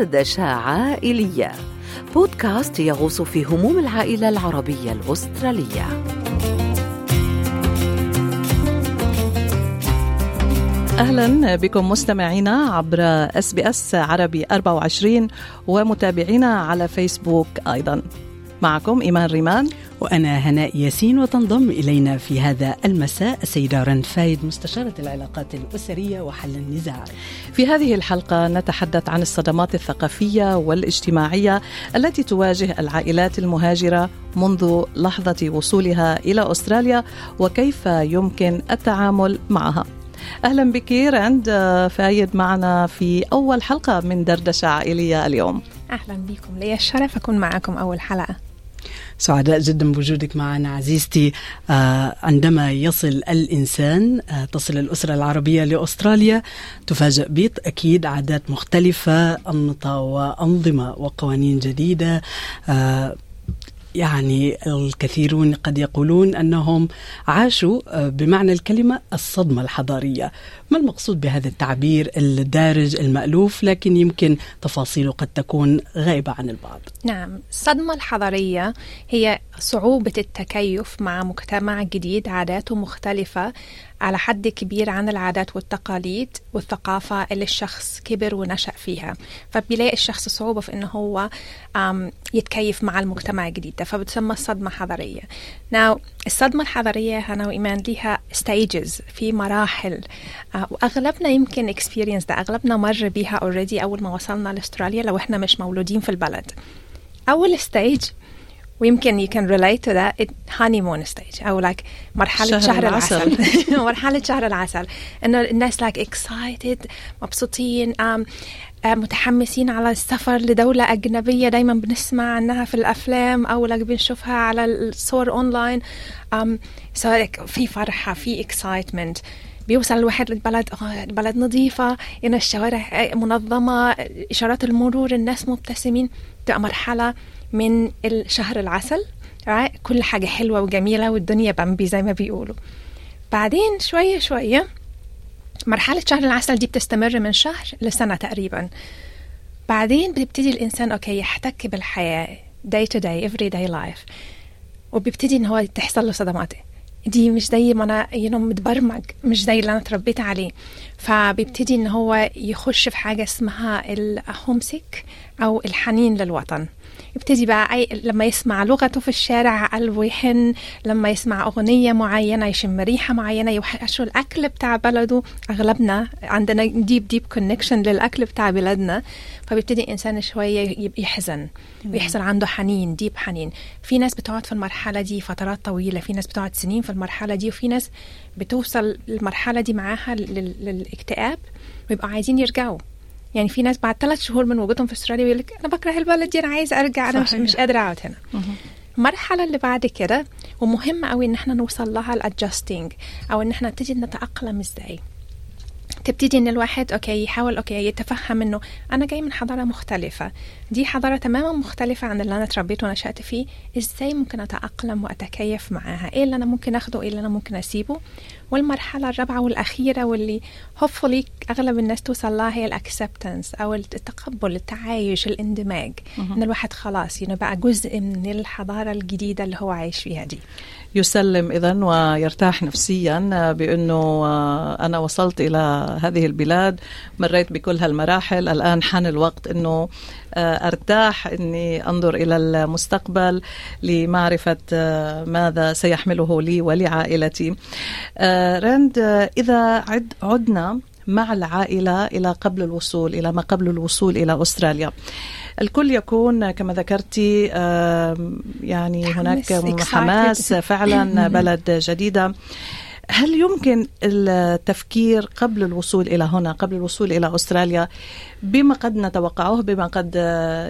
دردشة عائلية بودكاست يغوص في هموم العائلة العربية الأسترالية. أهلا بكم مستمعينا عبر اس بي اس عربي 24 ومتابعينا على فيسبوك أيضا. معكم إيمان ريمان. وأنا هناء ياسين وتنضم إلينا في هذا المساء السيدة رند فايد مستشارة العلاقات الأسرية وحل النزاعات في هذه الحلقة نتحدث عن الصدمات الثقافية والاجتماعية التي تواجه العائلات المهاجرة منذ لحظة وصولها إلى أستراليا وكيف يمكن التعامل معها. أهلا بك رند فايد معنا في أول حلقة من دردشة عائلية اليوم. أهلا بكم. لي الشرف أكون معكم أول حلقة. سعداء جدا بوجودك معنا عزيزتي. آه عندما يصل الإنسان آه تصل الأسرة العربية لأستراليا تفاجأ أكيد عادات مختلفة أنمطة وأنظمة وقوانين جديدة. آه يعني الكثيرون قد يقولون أنهم عاشوا آه، بمعنى الكلمة الصدمة الحضارية، ما المقصود بهذا التعبير الدارج المألوف؟ لكن يمكن تفاصيله قد تكون غائبه عن البعض. نعم، الصدمة الحضارية هي صعوبة التكيف مع مجتمع جديد عاداته مختلفة. على حد كبير عن العادات والتقاليد والثقافة اللي الشخص كبر ونشأ فيها. فبيلاقي الشخص صعوبة في إنه هو يتكيف مع المجتمع الجديد ده فبتسمى الصدمة حضارية Now الصدمة الحضارية هنا وإيمان ليها stages في مراحل. آه، وأغلبنا يمكن experience ده أغلبنا مر بيها already أول ما وصلنا لأستراليا لو إحنا مش مولودين في البلد. أول stage ويمكن you can relate to that. Honeymoon stage. أو like مرحلة شهر, شهر العسل, العسل. مرحلة شهر العسل. إنه الناس like excited مبسوطين um, متحمسين على السفر لدولة أجنبية. دايما بنسمع عنها في الأفلام أو لك بنشوفها على الصور أونلاين um, so like في فرحة في excitement. بيوصل الواحد للبلد البلد نظيفة هنا الشوارع منظمة إشارات المرور الناس مبتسمين. تبقى مرحلة من الشهر العسل كل حاجة حلوة وجميلة والدنيا بامبي زي ما بيقولوا. بعدين شوية شوية مرحلة شهر العسل دي بتستمر من شهر لسنة تقريبا. بعدين بيبتدي الإنسان okay يحتك بالحياة day to day every day life. وبيبتدي إن هو تحصل له صدمات. دي مش زي ما أنا you know متبرمج مش زي اللي أنا اتربيت عليه. فبيبتدي إن هو يخش في حاجة اسمها ال homesick أو الحنين للوطن. يبتدي بقى أي لما يسمع لغته في الشارع قلبه يحن. لما يسمع أغنية معينة يشم ريحة معينة يوحشوا الأكل بتاع بلده. أغلبنا عندنا deep deep connection للأكل بتاع بلادنا فبيبتدي الإنسان شوية يحزن ويحصل عنده حنين deep حنين. في ناس بتقعد في المرحلة دي فترات طويلة في ناس بتقعد سنين في المرحلة دي وفي ناس بتوصل المرحلة دي معاها للاكتئاب ويبقوا عايزين يرجعوا. يعني في ناس بعد ثلاث شهور من وجودهم في أستراليا يقول لك أنا بكره البلد دي أنا عايز أرجع أنا مش, مش قادرة أقعد هنا. المرحلة اللي بعد كده ومهم قوي إن إحنا نوصل لها ال adjusting أو إن إحنا نبتدي نتأقلم إزاي. تبتدي إن الواحد okay يحاول okay يتفهم إنه أنا جاي من حضارة مختلفة. دي حضارة تماما مختلفة عن اللي أنا تربيت ونشأت فيه. إزاي ممكن أتأقلم وأتكيف معاها؟ إيه اللي أنا ممكن آخده؟ إيه اللي أنا ممكن أسيبه؟ والمرحلة الرابعة والأخيرة واللي hopefully أغلب الناس توصل لها هي ال acceptance أو التقبل التعايش الاندماج. إن الواحد خلاص يعني بقى جزء من الحضارة الجديدة اللي هو عايش فيها دي. يسلم اذا ويرتاح نفسيا بأنه أنا وصلت إلى هذه البلاد مريت بكل هالمراحل. الآن حان الوقت إنه أرتاح إني أنظر إلى المستقبل لمعرفة ماذا سيحمله لي ولعائلتي. رند إذا عد عدنا مع العائلة إلى قبل الوصول إلى ما قبل الوصول إلى أستراليا. الكل يكون كما ذكرتي يعني هناك حماس فعلا بلد جديدة. هل يمكن التفكير قبل الوصول إلى هنا قبل الوصول إلى أستراليا بما قد نتوقعه بما قد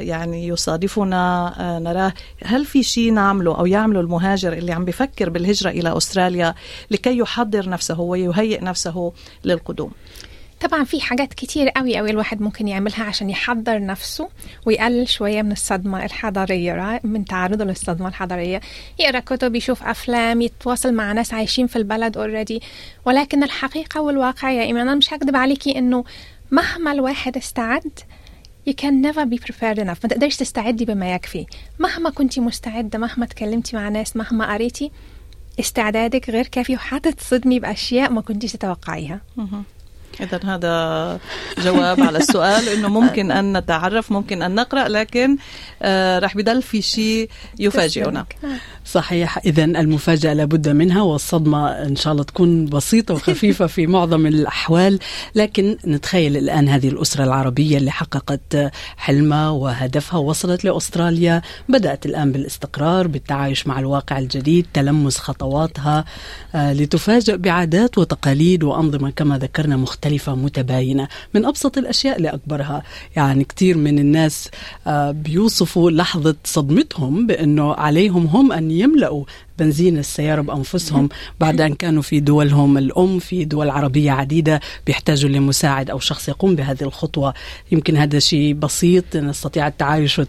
يعني يصادفنا نراه هل في شيء نعمله أو يعمله المهاجر اللي عم بفكر بالهجرة إلى أستراليا لكي يحضر نفسه ويهيئ نفسه للقدوم؟ طبعا في حاجات كتير قوي قوي الواحد ممكن يعملها عشان يحضر نفسه ويقلل شوية من الصدمة الحضارية من تعرضه للصدمة الحضارية. يقرأ كتب يشوف أفلام يتواصل مع ناس عايشين في البلد اوريدي ولكن الحقيقة والواقع يا إيمان أنا مش هكذب عليكي إنه مهما الواحد استعد you can never be prepared enough. ما تقدرش تستعدي بما يكفي. مهما كنتي مستعدة مهما تكلمتي مع ناس مهما قريتي استعدادك غير كافي وحتتصدمي بأشياء ما كنتيش تتوقعيها. إذا هذا جواب على السؤال إنه ممكن أن نتعرف ممكن أن نقرأ لكن آه رح بضل في شيء يفاجئنا. صحيح. إذا المفاجأة لابد منها والصدمة إن شاء الله تكون بسيطة وخفيفة في معظم الأحوال. لكن نتخيل الآن هذه الأسرة العربية اللي حققت حلمها وهدفها وصلت لأستراليا بدأت الآن بالاستقرار بالتعايش مع الواقع الجديد تلمس خطواتها آه لتفاجأ بعادات وتقاليد وأنظمة كما ذكرنا مختلفة. متباينة. من أبسط الأشياء لأكبرها. يعني كثير من الناس آه بيوصفوا لحظة صدمتهم بأنه عليهم هم أن يملأوا بنزين السيارة بأنفسهم بعد أن كانوا في دولهم. الأم في دول عربية عديدة بيحتاجوا لمساعد أو شخص يقوم بهذه الخطوة. يمكن هذا شيء بسيط نستطيع التعايش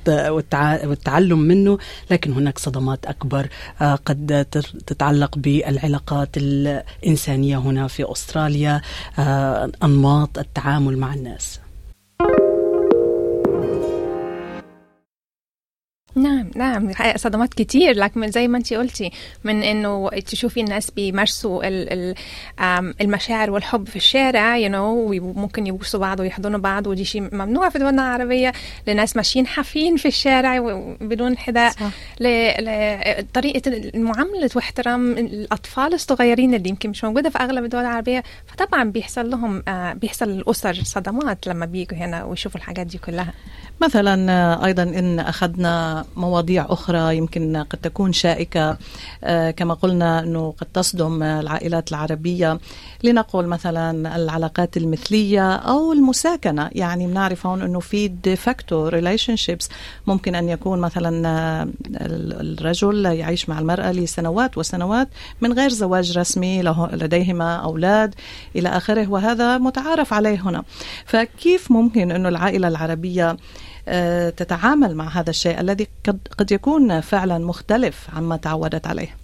والتعلم منه لكن هناك صدمات أكبر قد تتعلق بالعلاقات الإنسانية هنا في أستراليا أنماط التعامل مع الناس. نعم نعم. صدمات كتير لكن زي ما انت قلتي من إنه تشوفي الناس بيمارسوا المشاعر والحب في الشارع يو you know, وممكن يبوسوا بعض ويحضنوا بعض ودي شيء ممنوع في دولنا العربية. لناس ماشيين حافين في الشارع بدون حذاء. لطريقه معامله واحترام الأطفال الصغيرين اللي يمكن مش موجودة في أغلب الدول العربية. فطبعا بيحصل لهم بيحصل للأسر صدمات لما بيجوا هنا ويشوفوا الحاجات دي كلها. مثلا أيضا إن أخذنا مواضيع أخرى يمكن قد تكون شائكة كما قلنا أنه قد تصدم العائلات العربية. لنقل مثلا العلاقات المثلية أو المساكنة. يعني بنعرف هون أنه في de facto relationships ممكن أن يكون مثلا الرجل يعيش مع المرأة لسنوات وسنوات من غير زواج رسمي لديهما أولاد إلى آخره وهذا متعارف عليه هنا. فكيف ممكن أنه العائلة العربية تتعامل مع هذا الشيء الذي قد يكون فعلا مختلف عما تعودت عليه.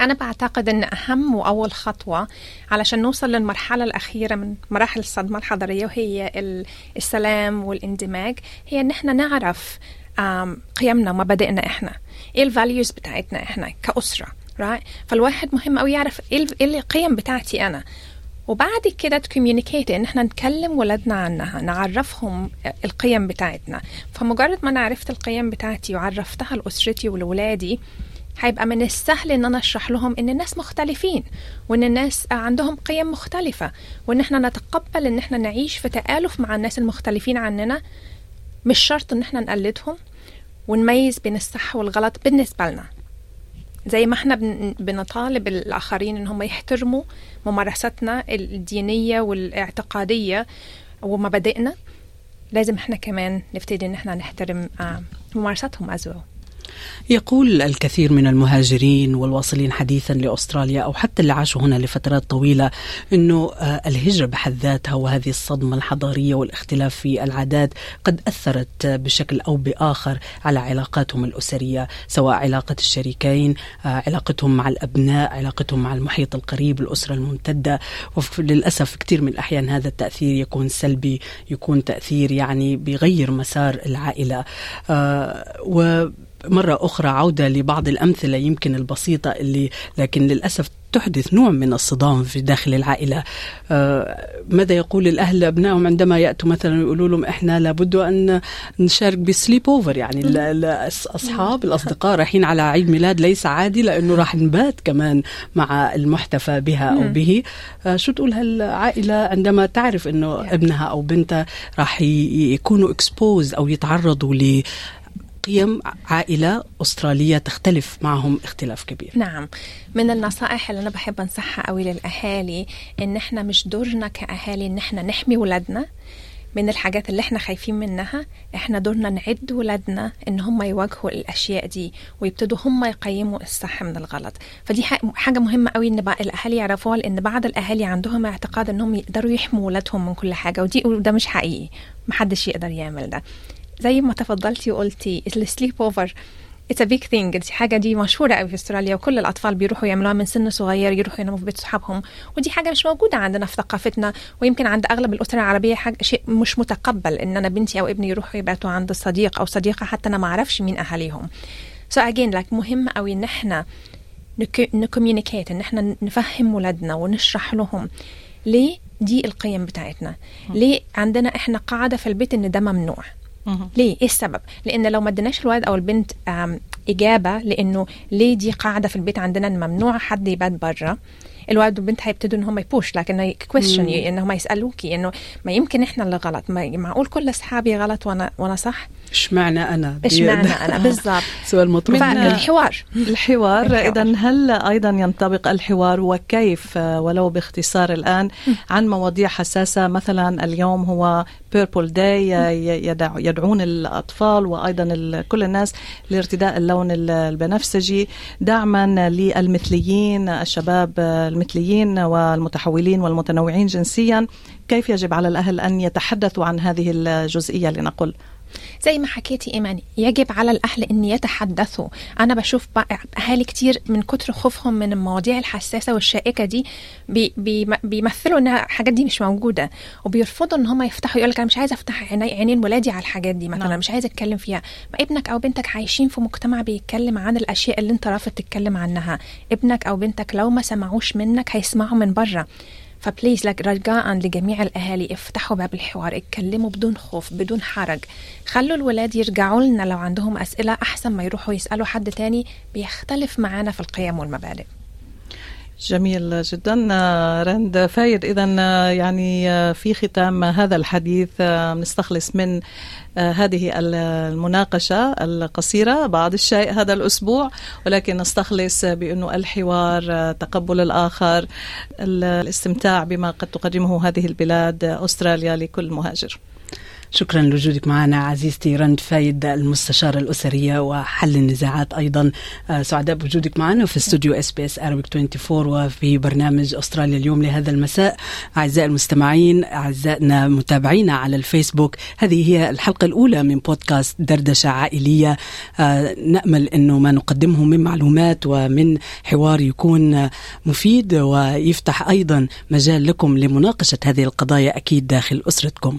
أنا بعتقد أن أهم وأول خطوة علشان نوصل للمرحلة الأخيرة من مراحل الصدمة الحضارية وهي السلام والاندماج هي أن إحنا نعرف قيمنا ومبادئنا إحنا. إيه ال values بتاعتنا إحنا كأسرة right? فالواحد مهم أوي يعرف إيه القيم بتاعتي أنا. وبعد كده ت communicate إن إحنا نكلم ولادنا عنها نعرفهم القيم بتاعتنا. فمجرد ما أنا عرفت القيم بتاعتي وعرفتها لأسرتي ولولادي هيبقى من السهل إن أنا أشرح لهم إن الناس مختلفين وإن الناس عندهم قيم مختلفة وإن إحنا نتقبل إن إحنا نعيش في تآلف مع الناس المختلفين عننا. مش شرط إن إحنا نقلدهم ونميز بين الصح والغلط بالنسبة لنا. زي ما إحنا بنطالب الآخرين إن هم يحترموا ممارساتنا الدينية والاعتقادية ومبادئنا لازم إحنا كمان نبتدي إن إحنا نحترم ممارساتهم از يقول الكثير من المهاجرين والواصلين حديثا لأستراليا أو حتى اللي عاشوا هنا لفترات طويلة إنه الهجرة بحد ذاتها وهذه الصدمة الحضارية والاختلاف في العادات قد أثرت بشكل أو بآخر على علاقاتهم الأسرية سواء علاقة الشريكين علاقتهم مع الأبناء علاقتهم مع المحيط القريب الأسرة الممتدة. وللاسف كثير من الأحيان هذا التأثير يكون سلبي يكون تأثير يعني بيغير مسار العائلة. و مرة أخرى عودة لبعض الأمثلة يمكن البسيطة اللي لكن للأسف تحدث نوع من الصدام في داخل العائلة. آه ماذا يقول الأهل لأبنائهم عندما يأتوا مثلا يقولوا لهم إحنا لابد أن نشارك بسليب أوفر؟ يعني الأصحاب الأصدقاء رايحين على عيد ميلاد ليس عادي لأنه راح نبات كمان مع المحتفى بها أو به. آه شو تقول هالعائلة عندما تعرف أنه ابنها أو بنتها راح يكونوا اكسبوز أو يتعرضوا ل قيم عائلة أسترالية تختلف معهم اختلاف كبير. نعم. من النصائح اللي أنا بحب أنصحها قوي للأهالي إن إحنا مش دورنا كأهالي إن إحنا نحمي ولادنا. من الحاجات اللي إحنا خايفين منها إحنا دورنا نعد ولادنا إن هم يواجهوا الأشياء دي ويبتدوا هم يقيموا الصح من الغلط. فدي حاجة مهمة قوي إن بقى الأهالي يعرفوها لأن بعض الأهالي عندهم اعتقاد إنهم يقدروا يحموا ولادهم من كل حاجة ودي وده مش حقيقي. محدش يقدر يعمل ده. زي ما تفضلتي وقلتي السليب اوفر it's a big thing دي حاجة دي مشهورة قوي في أستراليا وكل الأطفال بيروحوا يعملوها من سن صغير يروحوا يناموا في بيت صحابهم. ودي حاجة مش موجودة عندنا في ثقافتنا ويمكن عند أغلب الاسر العربية حاجة شيء مش متقبل إن أنا بنتي أو ابني يروحوا يباتوا عند صديق أو صديقة حتى أنا ما أعرفش مين أهاليهم. so so again لك مهم قوي إن إحنا ن communicate إن إحنا نفهم ولادنا ونشرح لهم ليه دي القيم بتاعتنا. ليه عندنا إحنا قاعدة في البيت إن ده ممنوع. ليه؟ إيه السبب؟ لأن لو ما اديناش الولد أو البنت إجابة لأنه ليه دي قاعدة في البيت عندنا إن ممنوع حد يبات بره الولد والبنت هيبتدوا إن هم يبوش لكن كويشن إن هم يسألوكي إنه ما يمكن إحنا اللي غلط. ما معقول كل أصحابي غلط وأنا وأنا صح؟ إشمعنى أنا؟ إشمعنى أنا؟ بالضبط. سؤال مطروح الحوار. الحوار اذا هل أيضا ينطبق الحوار وكيف ولو باختصار الآن عن مواضيع حساسة؟ مثلا اليوم هو بيربل داي يدع يدعون الأطفال وأيضا كل الناس لارتداء اللون البنفسجي. دعما للمثليين الشباب المثليين والمتحولين والمتنوعين جنسيا. كيف يجب على الأهل أن يتحدثوا عن هذه الجزئية لنقل؟ زي ما حكيتي إيمان يجب على الأهل أن يتحدثوا. أنا بشوف أهالي كتير من كتر خوفهم من المواضيع الحساسة والشائكة دي بي بي بيمثلوا أن الحاجات دي مش موجودة. وبيرفضوا أن هم يفتحوا يقول لك أنا مش عايزة أفتح عينين ولادي على الحاجات دي مثلا نعم. مش عايزة أتكلم فيها. ما ابنك أو بنتك عايشين في مجتمع بيتكلم عن الأشياء اللي أنت رافض تتكلم عنها. ابنك أو بنتك لو ما سمعوش منك هيسمعوا من بره ف please لك رجاء لجميع الأهالي افتحوا باب الحوار اتكلموا بدون خوف بدون حرج. خلوا الولاد يرجعوا لنا لو عندهم أسئلة أحسن ما يروحوا يسألوا حد تاني بيختلف معانا في القيم والمبادئ. جميل جدا. رند فايد اذا يعني في ختام هذا الحديث نستخلص من هذه المناقشة القصيرة بعض الشيء هذا الأسبوع ولكن نستخلص بأنه الحوار تقبل الآخر الاستمتاع بما قد تقدمه هذه البلاد أستراليا لكل مهاجر. شكرا لوجودك معنا عزيزتي رند فايد المستشارة الأسرية وحل النزاعات أيضا. سعداء بوجودك معنا في استوديو إس بي إس ارابيك 24 وفي برنامج أستراليا اليوم لهذا المساء. أعزائي المستمعين أعزائنا متابعينا على الفيسبوك هذه هي الحلقة الأولى من بودكاست دردشة عائلية. نأمل أنه ما نقدمه من معلومات ومن حوار يكون مفيد ويفتح أيضا مجال لكم لمناقشة هذه القضايا أكيد داخل أسرتكم.